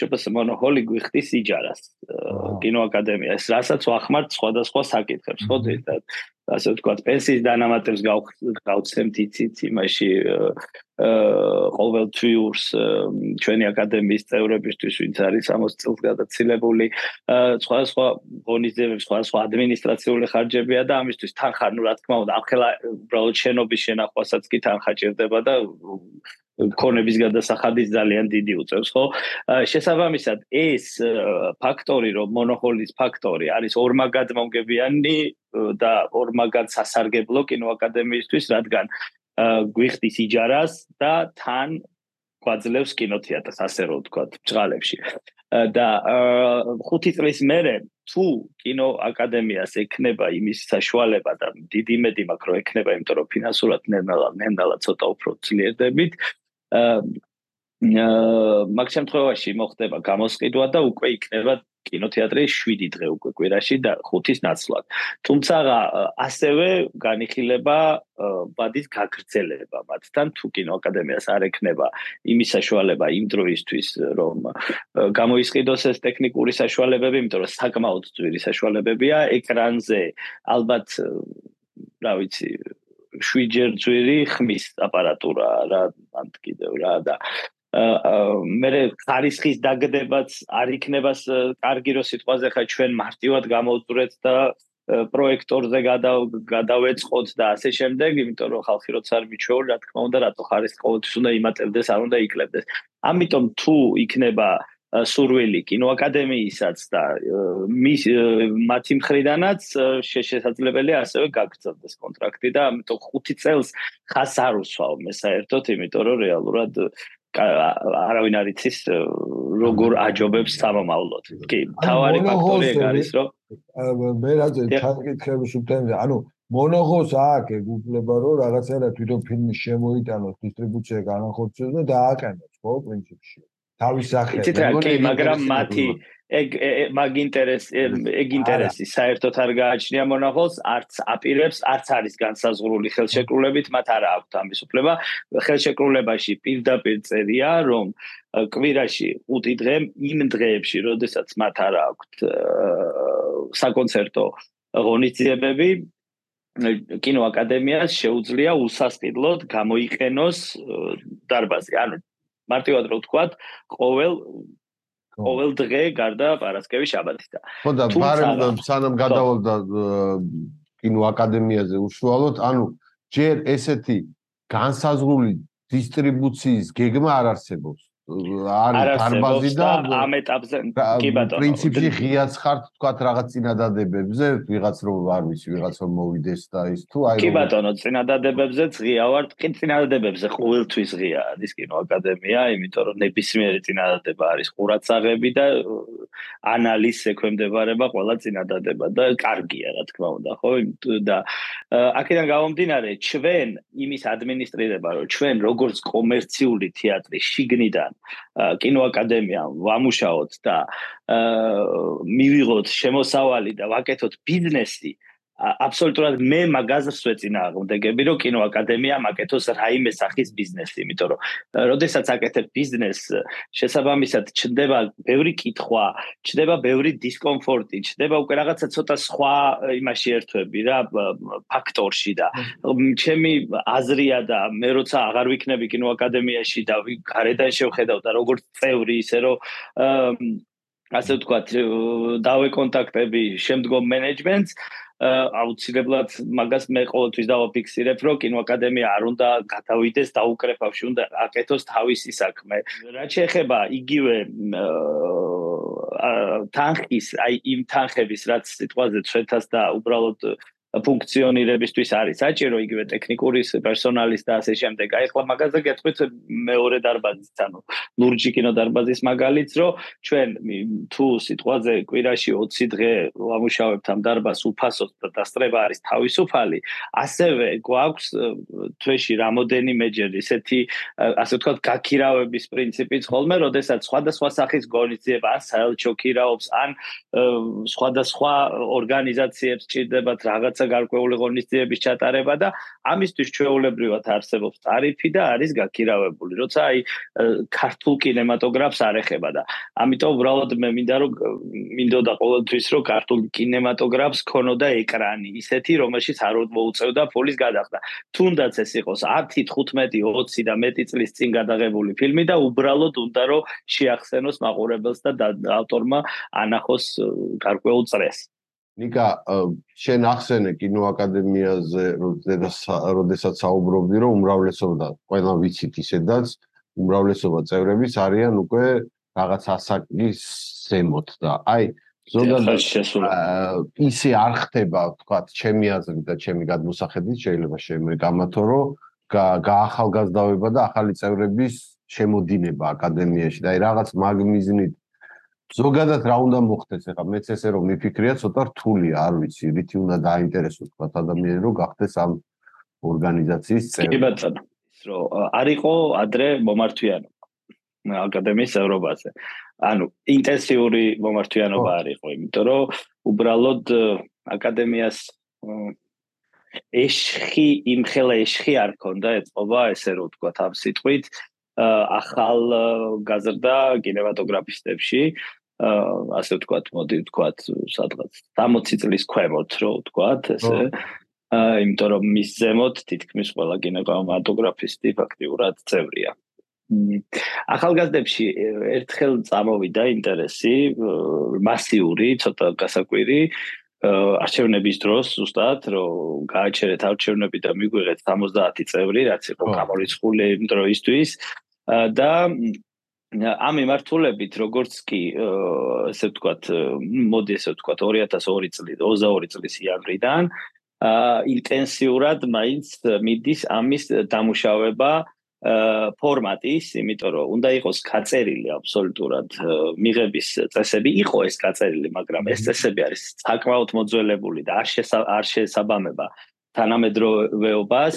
შეფასე მონოჰოლი გვიხდის იჯარას კინოაკადემიას, რასაც ვახმართ სხვადასხვა საკითხებს, ხო ძირითადად ასე ვთქვათ, პენსიის დანამატებს გავცემთ იცით? იმაში ყოველთვიურს ჩვენი აკადემიის წევრებისთვის, ვინც არის 60 წელს გადაცილებული, სხვადასხვა ღონისძიებებს, სხვადასხვა ადმინისტრაციული ხარჯებია და ამისთვის თანხა, ну, რა თქმა უნდა, ახლა უბრალოდ შენობის შენახვასაც კი თანხა ჭირდება და კონების გადასახადის ძალიან დიდი უწევს, ხო? შესაბამისად, ეს ფაქტორი, რომ მონოჰოლის ფაქტორი არის ორმაგად მომგებიანი და ორმაგად სასარგებლო კინოაკადემიისთვის, რადგან გვიხდის იჯარას და თან გვაძლევს კინოთეატრს, ასე რომ ვთქვათ, ბჭყალებში. და ხუთი წლის მერე თუ კინოაკადემიას ექნება იმის საშუალება და დიდი იმედი მაქვს რომ ექნება, იმიტომ რომ ფინანსურად ნენალა ნენალა ცოტა უფრო ძლიერდებით, მაგ შემთხვევაში მოხდება გამოსყიდვა და უკვე იქნება კინოთეატრი 7 დღე უკვე კვირაში და 5-ის ნაცვლად. თუმცა ასევე განიხილება ბადის გაგრძელება მათთან თუ კინოაკადემიას არ ექნება იმის საშუალება იმ დროისთვის რომ გამოისყიდოს ეს ტექნიკური საშუალებები, იმიტომ რომ საკმაოდ ძვირი საშუალებებია ეკრანზე ალბათ რა ვიცი შვიჯერ ძვირი ხმის აპარატურა რა ამ კიდევ რა და მე ხარისხის დაგდებაც არ იქნება კარგი რო სიტყვაზე ხა ჩვენ მარტივად გამოვწურეთ და პროექტორზე გადავეწყოთ და ასე შემდეგ, იმიტომ რომ ხალხი როცა არ მიჩვეულ, რა თქმა უნდა, რატო ხარისხი ყოველთვის უნდა იმატებდეს, არ უნდა iklepდეს. ამიტომ თუ იქნება სურვილი კინოაკადემიისაც და მის მათი მხრიდანაც შესაძლებელია ასევე გაგრძელდეს კონტრაქტი და ამიტომ 5 წელს ხას არ უსვავ მე საერთოდ იმიტომ რომ რეალურად არავინ არ იცის როგორ აჯობებს სამომავლოდ. კი, თავარი ფაქტორი ეგ არის რომ მე რაზე თანკითხების უთემზე, ანუ მონოხოს აქ ეგ უფლება რომ რაღაცა თვითონ ფილმი შემოიტანოს, დისტრიბუცია განახორციელოს და დააყენოს, ხო, პრინციპში. თავის სახე. იცით რა, კი, მაგრამ მათი ეგ მაგ ინტერესი ეგ ინტერესი საერთოდ არ გააჩნია მონახულს, არც აპირებს, არც არის განსაზღვრული ხელშეკრულებით, მათ არ აქვთ ამის უფლება. ხელშეკრულებაში პირდაპირ წერია, რომ კვირაში 5 დღე იმ დღეებში, როდესაც მათ არ აქვთ საკონცერტო ღონისძიებები, კინოაკადემიას შეუძლია უსასყიდლოდ გამოიყენოს დარბაზი. ანუ მარტივად რო ვთქვათ, ყოველ ყოველ დღე გარდა პარასკევის შაბათისა. ხო და ბარემ სანამ გადავალდა კინოაკადემიაზე უშუალოდ, ანუ ჯერ ესეთი განსაზღვრული დისტრიბუციის გეგმა არ არსებობს. არის დარბაზი და ამ ეტაპზე კი ბატონო პრინციპში ღიაც ხართ თქვათ რაღაც წინადადებებზე ვიღაც რომ არ ვიცი ვიღაც რომ მოვიდეს და ის თუ აი კი ბატონო წინადადებებზე ღია ვარ კი წინადადებებზე ყოველთვის ღია არის კინოაკადემია იმიტომ რომ ნებისმიერი წინადადება არის ყურაცაღები და ანალიზს ექვემდებარება ყველა წინადადება და კარგია რა თქმა უნდა ხო? და აქედან გამომდინარე ჩვენ იმის ადმინისტრირება რომ ჩვენ როგორც კომერციული თეატრი შიგნიდან კინოაკადემიამ ვამუშაოთ და მივიღოთ შემოსავალი და ვაკეთოთ ბიზნესი აბსოლუტურად მე მაგაზრს ვეწინააღმდეგები რომ კინოაკადემია მაკეთოს რაიმე სახის ბიზნესი, იმიტომ რომ როდესაც აკეთებ ბიზნესს, შესაბამისად ჩნდება ბევრი კითხვა, ჩნდება ბევრი დისკომფორტი, ჩნდება უკვე რაღაცა ცოტა სხვა იმაში ერთვები რა ფაქტორში და ჩემი აზრია და მე როცა აღარ ვიქნები კინოაკადემიაში და გარედან შევხედავ და როგორც წევრი ისე რომ ასე ვთქვათ, დავე კონტაქტები შემდგომ მენეჯმენტს აუცილებლად მაგას მე ყოველთვის დავაფიქსირებ, რომ კინოაკადემია არ უნდა გადავიდეს დაუკრეფავში, უნდა აკეთოს თავისი საქმე. რაც შეეხება იგივე თანხის, აი იმ თანხების, რაც სიტყვაზე ჩვენთას და უბრალოდ ფუნქციონირებისთვის არის საჭირო იგივე ტექნიკური პერსონალის და ასე შემდეგ. აი ახლა მაგაზე გეტყვით მეორე დარბაზის, ანუ ლურჯი კინო დარბაზის მაგალითს, რომ ჩვენ თუ სიტყვაზე კვირაში 20 დღე ვამუშავებთ ამ დარბაზს უფასოდ და დასწრება არის თავისუფალი, ასევე გვაქვს თვეში რამოდენიმეჯერ ისეთი ასე ვთქვათ გაქირავების პრინციპიც ხოლმე, როდესაც სხვადასხვა სახის გონიძიება ან საელჩო ქირაობს, ან სხვადასხვა ორგანიზაციებს ჭირდებათ რაღაცა გარკვეული ღონისძიების ჩატარება და ამისთვის ჩვეულებრივად არსებობს ტარიფი და არის გაქირავებული. როცა აი ქართულ კინემატოგრაფს არ ეხება და ამიტომ უბრალოდ მე მინდა რომ მინდოდა ყოველთვის რომ ქართულ კინემატოგრაფს ქონოდა ეკრანი, ისეთი რომელშიც არ მოუწევდა ფულის გადახდა. თუნდაც ეს იყოს 10, 15, 20 და მეტი წლის წინ გადაღებული ფილმი და უბრალოდ უნდა რომ შეახსენოს მაყურებელს და ავტორმა ანახოს გარკვეულ წრეს. ნიკა, შენ ახსენე კინოაკადემიაზე, როდესაც საუბრობდი, რომ უმრავლესობა ყველა ვიცით ისედაც, უმრავლესობა წევრების არიან უკვე რაღაც ასაკის ზემოთ და აი ზოგადად ისე არ ხდება, თქვა, ჩემი აზრით და ჩემი გადმოსახედით შეიძლება შემეგამათო, რომ გაახალგაზრდავება და ახალი წევრების შემოდინება აკადემიაში. და აი რაღაც მაგმიზნით ზოგადად რა უნდა მოხდეს? ახლა მეც ესე რომ მიფიქრია ცოტა რთულია არ ვიცი. რითი უნდა დაინტერესოს თქვა ადამიანი რომ გახდეს ამ ორგანიზაციის წევრი? კი ბატონო ის რომ არისო ადრე მომართვიანო აკადემიის ევროპაზე. ანუ ინტენსიური მომართვიანობა არისო იმიტომ რომ უბრალოდ აკადემიას ეშხი იმხელა ეშხი არ ქონდა ეწყობა ესე რომ თქვა ამ სიტყვით ახალ გაზრდა კინემატოგრაფისტებში ასე ვთქვათ, მოდი ვთქვათ, სადღაც 60 წლის ქვემოთ, რო ვთქვათ, ესე. აა, იმიტომ რომ მის ზემოთ თითქმის ყველა კინემატოგრაფისტი ფაქტიურად წევრია. ახალგაზრდებში ერთხელ წამოვიდა ინტერესი მასიური, ცოტა გასაკვირი არჩევნების დროს ზუსტად რომ გააჩერეთ არჩევნები და მიგვიღეთ 70 წევრი, რაც იყო გამორიცხული იმ დროისთვის და ამ მიმართულებით როგორც კი ესე ვთქვათ მოდი ესე ვთქვათ 2002 წლის 22 წლის იანვრიდან ინტენსიურად მაინც მიდის ამის დამუშავება ფორმატის, იმიტომ რომ უნდა იყოს გაწერილი აბსოლუტურად მიღების წესები, იყო ეს გაწერილი, მაგრამ ეს წესები არის საკმაოდ მოძველებული და არ არ შესაბამება თანამედროვეობას.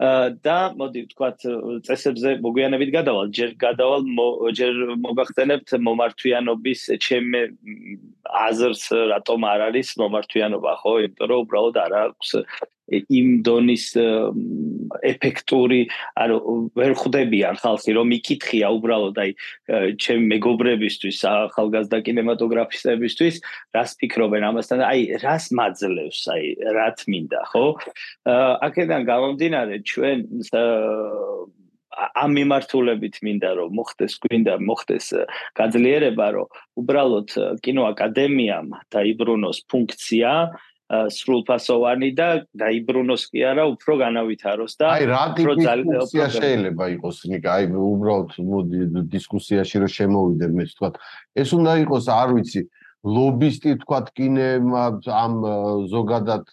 და მოდი ვთქვათ წესებზე მოგვიანებით გადავალ. ჯერ გადავალ ჯერ მოგახსენებთ მომართვიანობის ჩემ აზრს რატომ არ არის მომართვიანობა ხო? იმიტომ რომ უბრალოდ არ აქვს იმ დონის ეფექტური ანუ ვერ ხვდებიან ხალხი რომ იკითხია უბრალოდ აი ჩემ მეგობრებისთვის ახალგაზრდა კინემატოგრაფისტებისთვის რას ფიქრობენ ამასთან? აი რას მაძლევს? აი რა თმინდა ხო? აქედან გამომდინარე ჩვენ ამ მიმართულებით მინდა რომ მოხდეს გვინდა მოხდეს გაძლიერება რომ უბრალოდ კინოაკადემიამ დაიბრუნოს ფუნქცია სრულფასოვანი და დაიბრუნოს კი არა უფრო განავითაროს და აი რა დისკუსია შეიძლება იყოს ნიკა? აი უბრალოდ მოდი დისკუსიაში რომ შემოვიდე მე თქვა ეს უნდა იყოს არ ვიცი ლობისტი თქვა კინემა ამ ზოგადად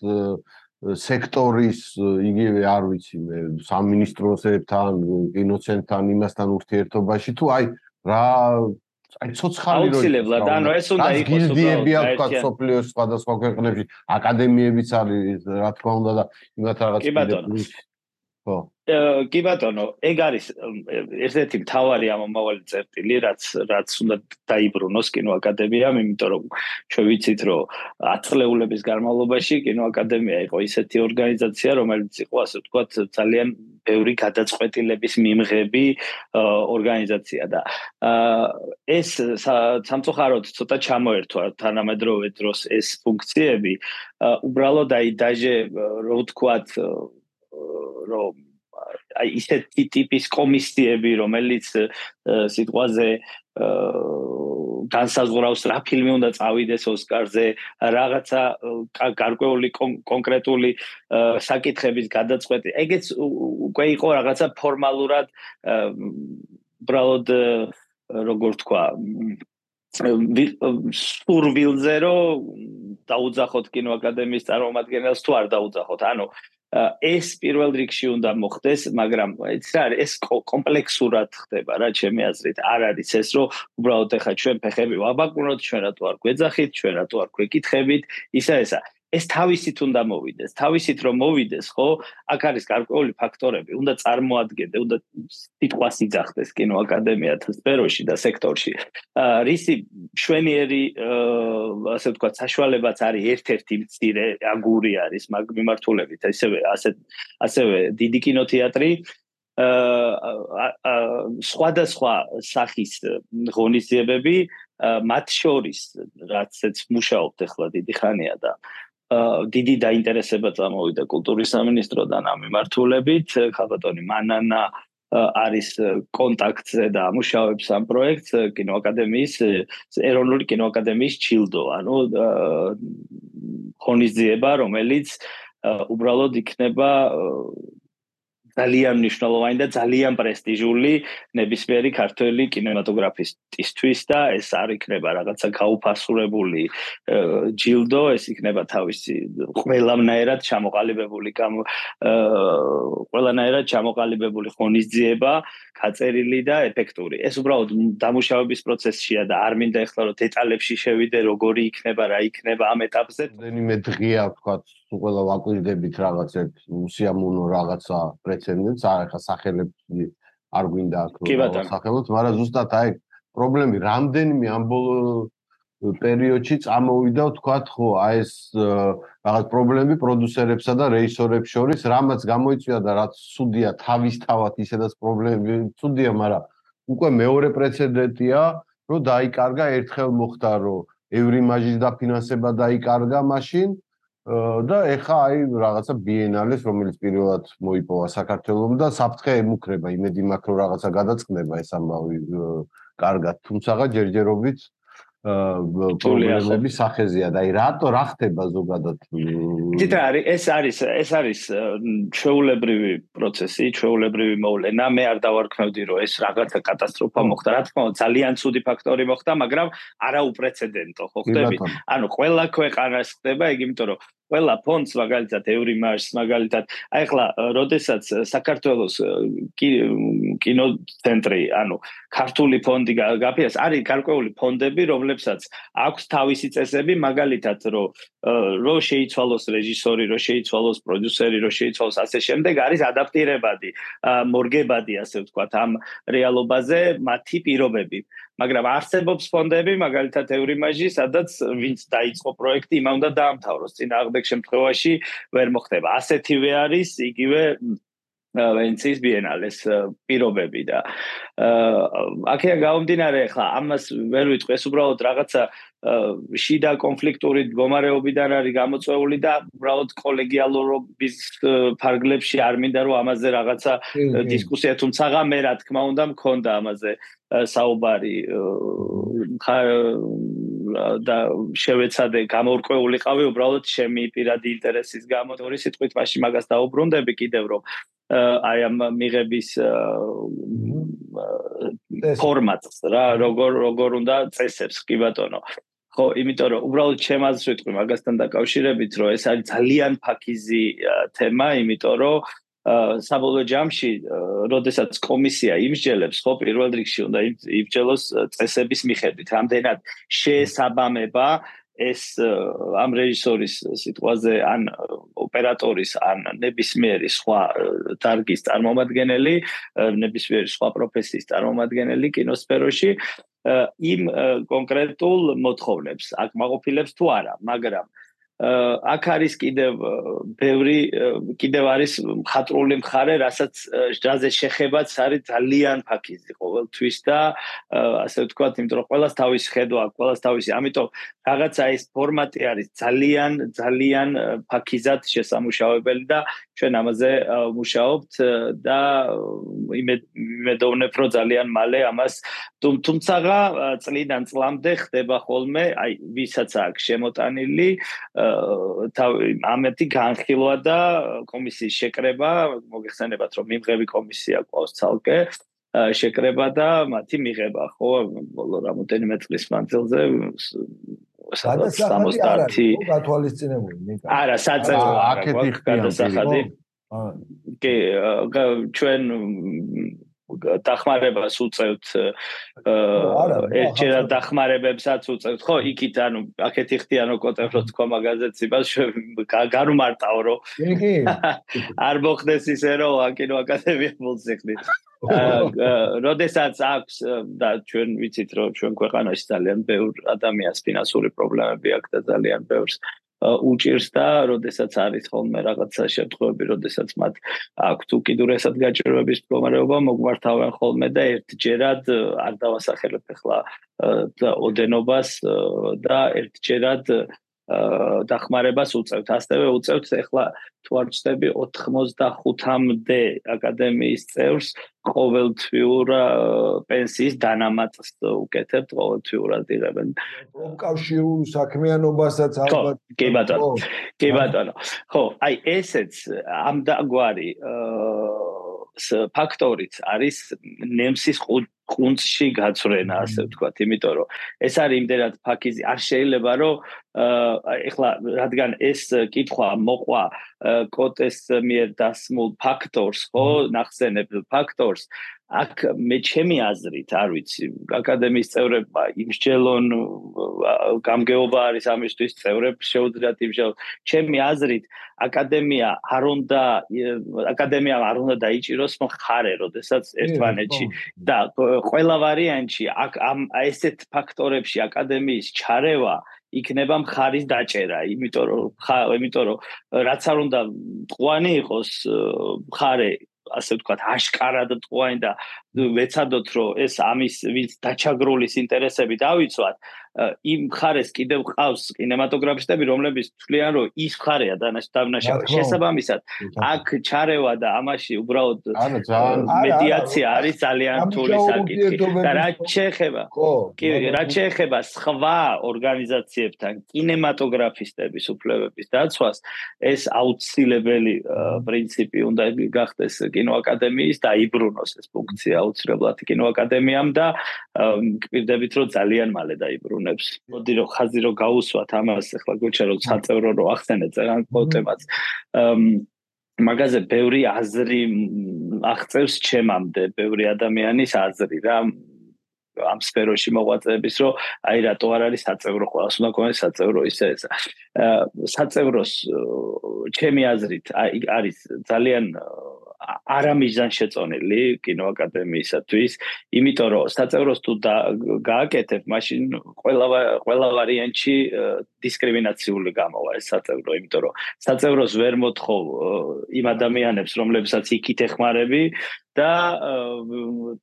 სექტორის იგივე არ ვიცი მე სამინისტროსებთან კინოცენტრთან იმასთან ურთიერთობაში თუ აი რა აი ცოცხალი რო აუცილებლად ანუ ეს უნდა იყოს გილდიები აქვს თქვა სოფლიოს სხვადასხვა ქვეყნებში აკადემიებიც არის რა თქმა უნდა და იმათ რაღაც კი ბატონო ხო. კი ბატონო ეგ არის ერთ-ერთი მთავარი ამომავალი წერტილი რაც რაც უნდა დაიბრუნოს კინოაკადემიამ იმიტომ რომ ჩვენ ვიცით რომ ათწლეულების განმავლობაში კინოაკადემია იყო ისეთი ორგანიზაცია რომელიც იყო ასე ვთქვათ ძალიან ბევრი გადაწყვეტილების მიმღები ორგანიზაცია და ეს სამწუხაროდ ცოტა ჩამოერთვა თანამედროვე დროს ეს ფუნქციები უბრალოდ აი დაჟე რო ვთქვათ რომ აი ისეთი ტიპის კომისიები რომელიც სიტყვაზე განსაზღვრავს რა ფილმი უნდა წავიდეს ოსკარზე რაღაცა გარკვეული კონკრეტული საკითხების გადაწყვეტი. ეგეც უკვე იყო რაღაცა ფორმალურად ბრალოდ როგორ თქვა სურვილზე რომ დაუძახოთ კინოაკადემიის წარმომადგენელს თუ არ დაუძახოთ. ანუ ეს პირველ რიგში უნდა მოხდეს მაგრამ ეს რა არის ეს კომპლექსურად ხდება რა ჩემი აზრით. არ არის ეს რომ უბრალოდ ეხა ჩვენ ფეხები ვაბაკუნოთ ჩვენ რატო არ გვეძახით ჩვენ რატო არ გვეკითხებით ისა ესა ეს თავისით უნდა მოვიდეს. თავისით რომ მოვიდეს, ხო? აქ არის გარკვეული ფაქტორები, უნდა წარმოადგენდე, უნდა სიტყვას იძახდეს კინოაკადემიათ სფეროში და სექტორში. აა რისი შვენიერი აა ასე ვთქვათ, საშუალებაც არის ერთ-ერთი მცირე აგური არის მაგ მიმართულებით, ასევე ასე ასევე დიდი კინოთეატრი აა სხვადასხვა სახის ღონისძიებები მათ შორის რაც ეც მუშაობთ ახლა დიდი ხანია და დიდი დაინტერესება წამოვიდა კულტურის სამინისტროდან ამ მიმართულებით. ხალბატონი მანანა არის კონტაქტზე და ამუშავებს ამ პროექტს კინოაკადემიის ეროვნული კინოაკადემიის ჩილდო. ანუ ხონიზება რომელიც უბრალოდ იქნება ძალიან მნიშვნელოვანი და ძალიან პრესტიჟული ნებისმიერი ქართველი კინემატოგრაფისტისთვის და ეს არ იქნება რაღაცა გაუფასურებული ჯილდო, ეს იქნება თავისი ყველანაირად ჩამოყალიბებული კამ ყველანაირად ჩამოყალიბებული ხონისძიება, გაწერილი და ეფექტური. ეს უბრალოდ დამუშავების პროცესშია და არ მინდა ეხლა რომ დეტალებში შევიდე, როგორი იქნება, რა იქნება ამ ეტაპზე. რენიმე დღეა ვთქვათ ყველა ვაკვირდებით რაღაც ერთ უსიამოვნო რაღაცა პრეცედენტს, არა ხა სახელები არ გვინდა აქ სახელოთ, მაგრამ ზუსტად აი პრობლემი რამდენიმე ამ ბოლო პერიოდში წამოვიდა ვთქვათ ხო აი ეს რაღაც პრობლემები პროდიუსერებსა და რეჟისორებს შორის, რამაც გამოიწვია და რაც სუდია თავისთავად ისედაც პრობლემები სუდია, მაგრამ უკვე მეორე პრეცედენტია, რომ დაიკარგა ერთხელ მოხდა რომ ევრიმაჟის დაფინანსება დაიკარგა მაშინ და ეხა აი რაღაცა ბიენალეს რომელიც პირველად მოიპოვა საქართველოს და საფრთხე ემუქრება იმედი მაქვს რომ რაღაცა გადაწყდება ეს ამბავი კარგად. თუმცა ჯერჯერობით პრობლემების სახეზია და აი რატო რა ხდება ზოგადად? დიდ არის ეს არის ეს არის ჩვეულებრივი პროცესი ჩვეულებრივი მოვლენა მე არ დავარქმევდი რომ ეს რაღაცა კატასტროფა მოხდა. რა თქმა უნდა ძალიან ცუდი ფაქტორი მოხდა მაგრამ არა უპრეცედენტო ხო ხდები? ანუ ყველა ქვეყანას ხდება იგი იმიტომ რომ ყველა ფონდს მაგალითად ევრიმარს მაგალითად. აი ახლა როდესაც საქართველოს კინოცენტრი ანუ ქართული ფონდი გაფიას არის გარკვეული ფონდები რომლებსაც აქვს თავისი წესები მაგალითად რომ რო შეიცვალოს რეჟისორი რო შეიცვალოს პროდიუსერი რო შეიცვალოს ასე შემდეგ არის ადაპტირებადი მორგებადი ასე ვთქვათ ამ რეალობაზე მათი პირობები მაგრამ არსებობს ფონდები, მაგალითად ევრიმაჟი, სადაც ვინც დაიწყო პროექტი, იმან უნდა დაამთავროს. წინააღმდეგ შემთხვევაში ვერ მოხდება. ასეთივე არის იგივე ვენციის ბიენალეს პირობები და აქეა გამომდინარე ხა ამას ვერ ვიტყვი ეს უბრალოდ რაღაცა შიდა კონფლიქტური მდგომარეობიდან არის გამოწვეული და უბრალოდ კოლეგიალურობის ფარგლებში არ მინდა რომ ამაზე რაღაცა დისკუსია თუმცა მე რა თქმა უნდა მქონდა ამაზე საუბარი და შევეცადე გამორკვეულიყავი უბრალოდ ჩემი პირადი ინტერესის გამო ორი სიტყვით მაშინ მაგას დაუბრუნდები კიდევ რომ აი ამ მიღების ფორმატს რა როგორ როგორ უნდა წესებს კი ბატონო? ხო იმიტომ რომ უბრალოდ ჩემ აზრს ვიტყვი მაგასთან დაკავშირებით რომ ეს არის ძალიან ფაქიზი თემა იმიტომ რომ საბოლოო ჯამში, როდესაც კომისია იმსჯელებს, ხო, პირველ რიგში უნდა იმსჯელოს წესების მიხედვით, რამდენად შეესაბამება ეს ამ რეჟისორის სიტყვაზე ან ოპერატორის ან ნებისმიერი სხვა დარგის წარმომადგენელი, ნებისმიერი სხვა პროფესიის წარმომადგენელი კინოსფეროში იმ კონკრეტულ მოთხოვნებს აკმაყოფილებს თუ არა, მაგრამ აქ არის კიდევ ბევრი კიდევ არის მხატვრული მხარე, რასაც ჯაზე შეხებაც არის ძალიან ფაქიზი ყოველთვის და ასე ვთქვათ, იმიტომ რომ ყოველას თავის ხედვა, ყოველას თავისი, ამიტომ რაღაცა ეს ფორმატი არის ძალიან ძალიან ფაქიზად შესამუშავებელი და ჩვენ ამაზე მუშაობთ და იმედოვნებ რომ ძალიან მალე ამას. თუმცა წლიდან წლამდე ხდება ხოლმე, აი ვისაც აქვს შემოტანილი ამეთი განხილვა და კომისიის შეკრება, მოგეხსენებათ რომ მიმღები კომისია ყავს ცალკე შეკრება და მათი მიღება, ხო, ბოლო რამოდენიმე წლის მანძილზე სადაც 70 გათვალისწინებული ნიკა. არა, საწევრო აქეთი გადასახადი. კი, ჩვენ დახმარებას უწევთ ერთჯერად დახმარებებსაც უწევთ. ხო იქით ანუ აქეთი ხდიანო კოტებრო თქვა მაგაზეცებას განუმარტავ რომ კი კი. არ მოხდეს ისე რომ აკინო აკადემია მოციხდით როდესაც აქვს და ჩვენ ვიცით რომ ჩვენ ქვეყანაში ძალიან ბევრ ადამიანს ფინანსური პრობლემები აქვს და ძალიან ბევრს უჭირს და როდესაც არის ხოლმე რაღაცა შემთხვევები, როდესაც მათ აქვთ უკიდურესად გაჭირვების მდგომარეობა, მოგვართავენ ხოლმე და ერთჯერად არ დავასახელებ ახლა ოდენობას და ერთჯერად დახმარებას უწევთ. ასევე უწევთ ახლა თუ არ ვწდები 85-მდე აკადემიის წევრს ყოველთვიურ პენსიის დანამატს უკეთებთ ყოველთვიურად იღებენ. პროფკავშირულ საქმიანობასაც ალბათ კი ბატონო. კი ბატონო. ხო, აი ესეც ამ დაგვარი ფაქტორიც არის ნემსის ყუნწში გაწვრენა ასე ვთქვათ, იმიტომ რომ ეს არის იმდენად ფაქიზი, არ შეიძლება რომ ეხლა რადგან ეს კითხვა მოყვა კოტეს მიერ დასმულ ფაქტორს, ხო, ნახსენებ ფაქტორს, აქ მე ჩემი აზრით, არ ვიცი, აკადემიის წევრებმა იმსჯელონ გამგეობა არის ამისთვის წევრებს შეუძლიათ იმსჯელონ. ჩემი აზრით, აკადემია არ უნდა აკადემია არ უნდა დაიჭიროს მხარე, როდესაც ერთმანეთში და ყველა ვარიანტში აქ ამ ესეთ ფაქტორებში აკადემიის ჩარევა იქნება მხარის დაჭერა, იმიტომ რომ იმიტომ რომ რაც არ უნდა ყვანი იყოს მხარე ასე ვთქვათ, აშკარად ტყუანი და ვეცადოთ, რომ ეს ამის ვინც დაჩაგროლის ინტერესები დავიცვათ, იმ ხარეს კიდევ ყავს კინემატოგრაფისტები, რომლებიც თვლიან, რომ ის ხარეა დანაშაული. შესაბამისად, აქ ჩარევა და ამაში უბრალოდ მედიაცია არის ძალიან რთული საკითხი. და რა შეეხება? კი, რა შეეხება სხვა ორგანიზაციებთან კინემატოგრაფისტების უფლებების დაცვას, ეს აუცილებელი პრინციპი უნდა გახდეს კინოაკადემიის და იბრუნოს ეს ფუნქცია აუცილებლად კინოაკადემიამ და მკვიდრებით რომ ძალიან მალე დაიბრუნოს. გონებს. მოდი რომ ხაზი რომ გაუსვათ ამას ახლა გუჩა რომ საწევრო რომ ახსენეთ ძალიან პოტემაც. მაგაზე ბევრი აზრი აღწევს ჩემამდე, ბევრი ადამიანის აზრი რა ამ სფეროში მოღვაწეების რომ აი რატო არ არის საწევრო ყოველს უნდა გქონდეს საწევრო ისე ეს. საწევროს ჩემი აზრით არის ძალიან არამიზან შეწონილი კინოაკადემიისათვის, იმიტომ რომ საწევროს თუ გააკეთებ, მაშინ ყველა ყველა ვარიანტში დისკრიმინაციული გამოვა ეს საწევრო, იმიტომ რომ საწევროს ვერ მოთხოვ იმ ადამიანებს, რომლებსაც იქით ეხმარები და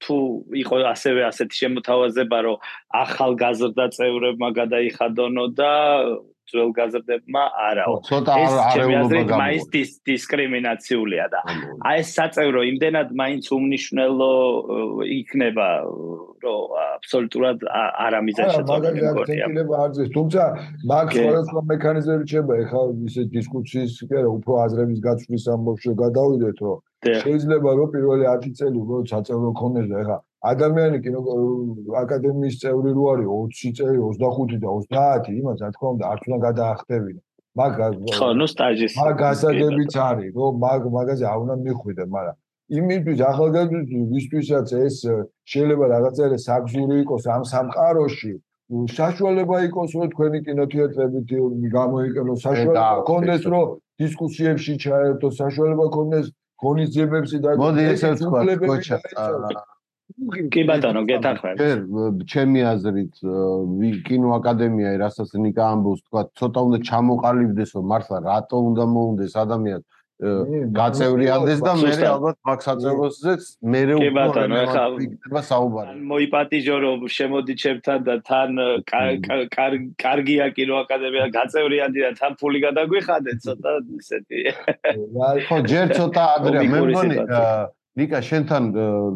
თუ იყო ასევე ასეთი შემოთავაზება, რომ ახალგაზრდა წევრებმა გადაიხადონო და ძველ გაზრდებმა არაო. ეს ჩემი აზრით მაინც დისკრიმინაციულია და აი ეს საწევრო იმდენად მაინც უმნიშვნელო იქნება რომ აბსოლუტურად არამიზან შეწყვეტილი მგონია. მაგალითად, არძეს, თუმცა მაგ სხვადასხვა მექანიზმები შეიძლება ეხლა ისე დისკუსიის კი არა, უფრო აზრების გაცვლის ამბავში გადავიდეთ, რომ შეიძლება რომ პირველი 10 წელი უფრო საწევრო ქონდეს და ეხლა ადამიანი კი აკადემიის წევრი რო არის? 20 წელი 25 და 30 იმას რა თქმა უნდა არც უნდა გადაახტევინა მაგ ხო ნუ სტაჟის მაგ გასაგებიც არის რომ მაგ მაგაზე არ უნდა მიხვიდე მაგრამ იმისთვის ახალგაზრდისთვის ვისთვისაც ეს შეიძლება რაღაცა საგზური იყოს ამ სამყაროში საშუალება იყოს რომ თქვენი კინოთეატრებით გამოიყენოს საშუალება კონდეს რომ დისკუსიებში ჩაერთო საშუალება კონდეს ღონისძიებებში და მოდი ესე ვთქვა კოჩა კი ბატონო, გეთანხმებ. კი, ჩემი აზრით, კინოაკადემია, რასაც ნიკა ამბობს, თქვა, ცოტა უნდა ჩამოყალიბდეს, რომ მართლა რატო უნდა მოუნდეს ადამიანს გაწევრიანდეს და მე ალბათ მაგ საწევროსზეც მე უკვე კი ბატონო, ეხლა საუბარი. მოიპატიჟო რომ შემოდი ჩემთან და თან კარგია კინოაკადემია გაწევრიანდი და თან ფული გადაგვიხადეთ ცოტა ისეთი. ხო, ჯერ ცოტა ადრე მე მგონი ნიკა შენთან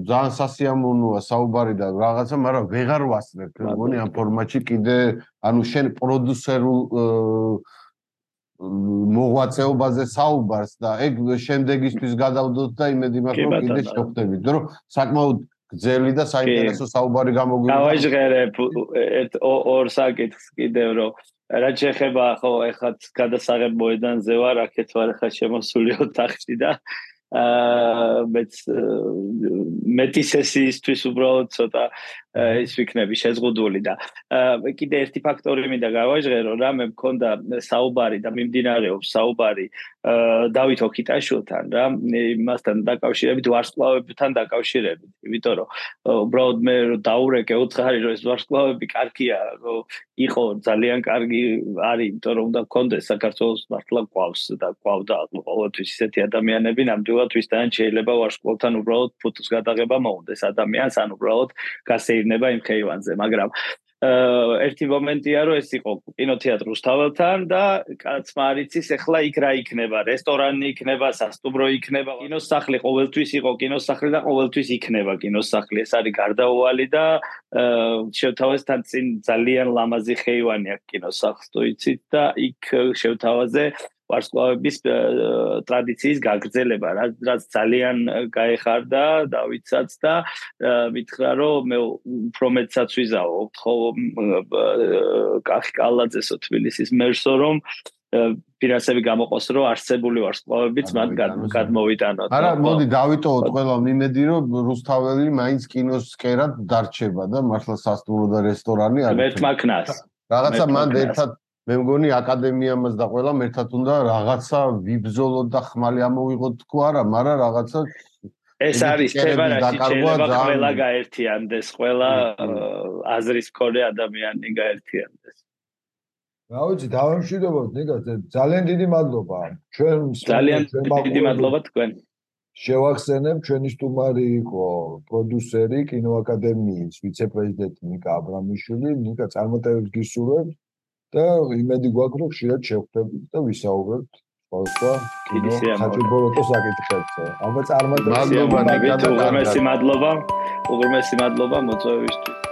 ძალიან სასიამოვნოა საუბარი და რაღაცა, მაგრამ ვეღარ ვასწრებ. მგონი ამ ფორმატში კიდე ანუ შენ პროდიუსერულ მოღვაწეობაზე საუბარს და ეგ შემდეგისთვის გადავდოთ და იმედი მაქვს რომ კიდე შევხვდებით. რომ საკმაოდ გძელი და საინტერესო საუბარი გამოგვიყვება. გავაჟღერებ ერთ ორ საკითხს კიდევ რომ რაც შეხება ხო ეხლა გადასაღებ მოედანზე ვარ აქეთ ვარ ხა შემოსული ოთახში და აა მეც მეტი სესიისთვის უბრალოდ ცოტა ის ვიქნები შეზღუდული და კიდე ერთი ფაქტორი მინდა გავაჟღერო რა მე მქონდა საუბარი და მიმდინარეობს საუბარი დავით ოქიტაშვილთან რა იმასთან დაკავშირებით ვარსკვლავებთან დაკავშირებით იმიტომ რომ უბრალოდ მე დაურეკე უცხარი რომ ეს ვარსკვლავები კარგია რომ იყო ძალიან კარგი არის იმიტომ რომ უნდა გქონდეს საქართველოს მართლა ყავს და ყავდა ყოველთვის ისეთი ადამიანები ნამდვილად ვისთან შეიძლება ვარსკვლავთან უბრალოდ ფოტოს გადაღება მოუნდეს ადამიანს ან უბრალოდ გასე გაიგნება იმ ხეივანზე, მაგრამ აა ერთი მომენტია რომ ეს იყო კინოთეატრი რუსთაველთან და კაც მარიცის ეხლა იქ რა იქნება? რესტორანი იქნება სასტუმრო იქნება? კინოსახლი ყოველთვის იყო კინოსახლი და ყოველთვის იქნება კინოსახლი. ეს არის გარდაუვალი და შევთავაზთან წინ ძალიან ლამაზი ხეივანი აქვს კინოსახლს თუ იცით და იქ შევთავაზე ვარსკვლავების ტრადიციის გაგრძელება, რაც ძალიან გაეხარდა დავითსაც და მითხრა რომ მე უფრო მეტსაც ვიზაო, ხო კახი კალაძესო თბილისის მერსო რომ ფინანსები გამოყოს რომ არსებული ვარსკვლავებიც მათ გადმოვიტანოთ. არა, მოდი დავითოვოთ ყველა მიმედი რომ რუსთაველი მაინც კინოსკერად დარჩება და მართლა სასტუმრო და რესტორანი არის. მეთმაქნას. რაღაცა მანდ ერთად მე მგონი აკადემიამაც და ყველამ ერთად უნდა რაღაცა ვიბზოლოთ და ხმალი ამოვიღოთ თქო არა, მაგრამ რაღაცა ეს არის თემა რა შეიძლება ყველა გაერთიანდეს, ყველა აზრის მქონე ადამიანი გაერთიანდეს. რა ვიცი, დავამშვიდობოთ ნიკას, ძალიან დიდი მადლობა. ჩვენ ძალიან დიდი მადლობა თქვენ. შევახსენებ, ჩვენი სტუმარი იყო პროდიუსერი კინოაკადემიის ვიცე-პრეზიდენტი ნიკა აბრამიშვილი, ნიკა წარმატებებს გისურვებთ. და იმედი გვაქვს რომ ხშირად შევხვდებით და ვისაუბრებთ სხვა კინო საჭიროებო საკითხებზე. აბა წარმატებები. მადლობა, მადლობა, უღრმესი მადლობა, უღრმესი მადლობა მოწვევისთვის.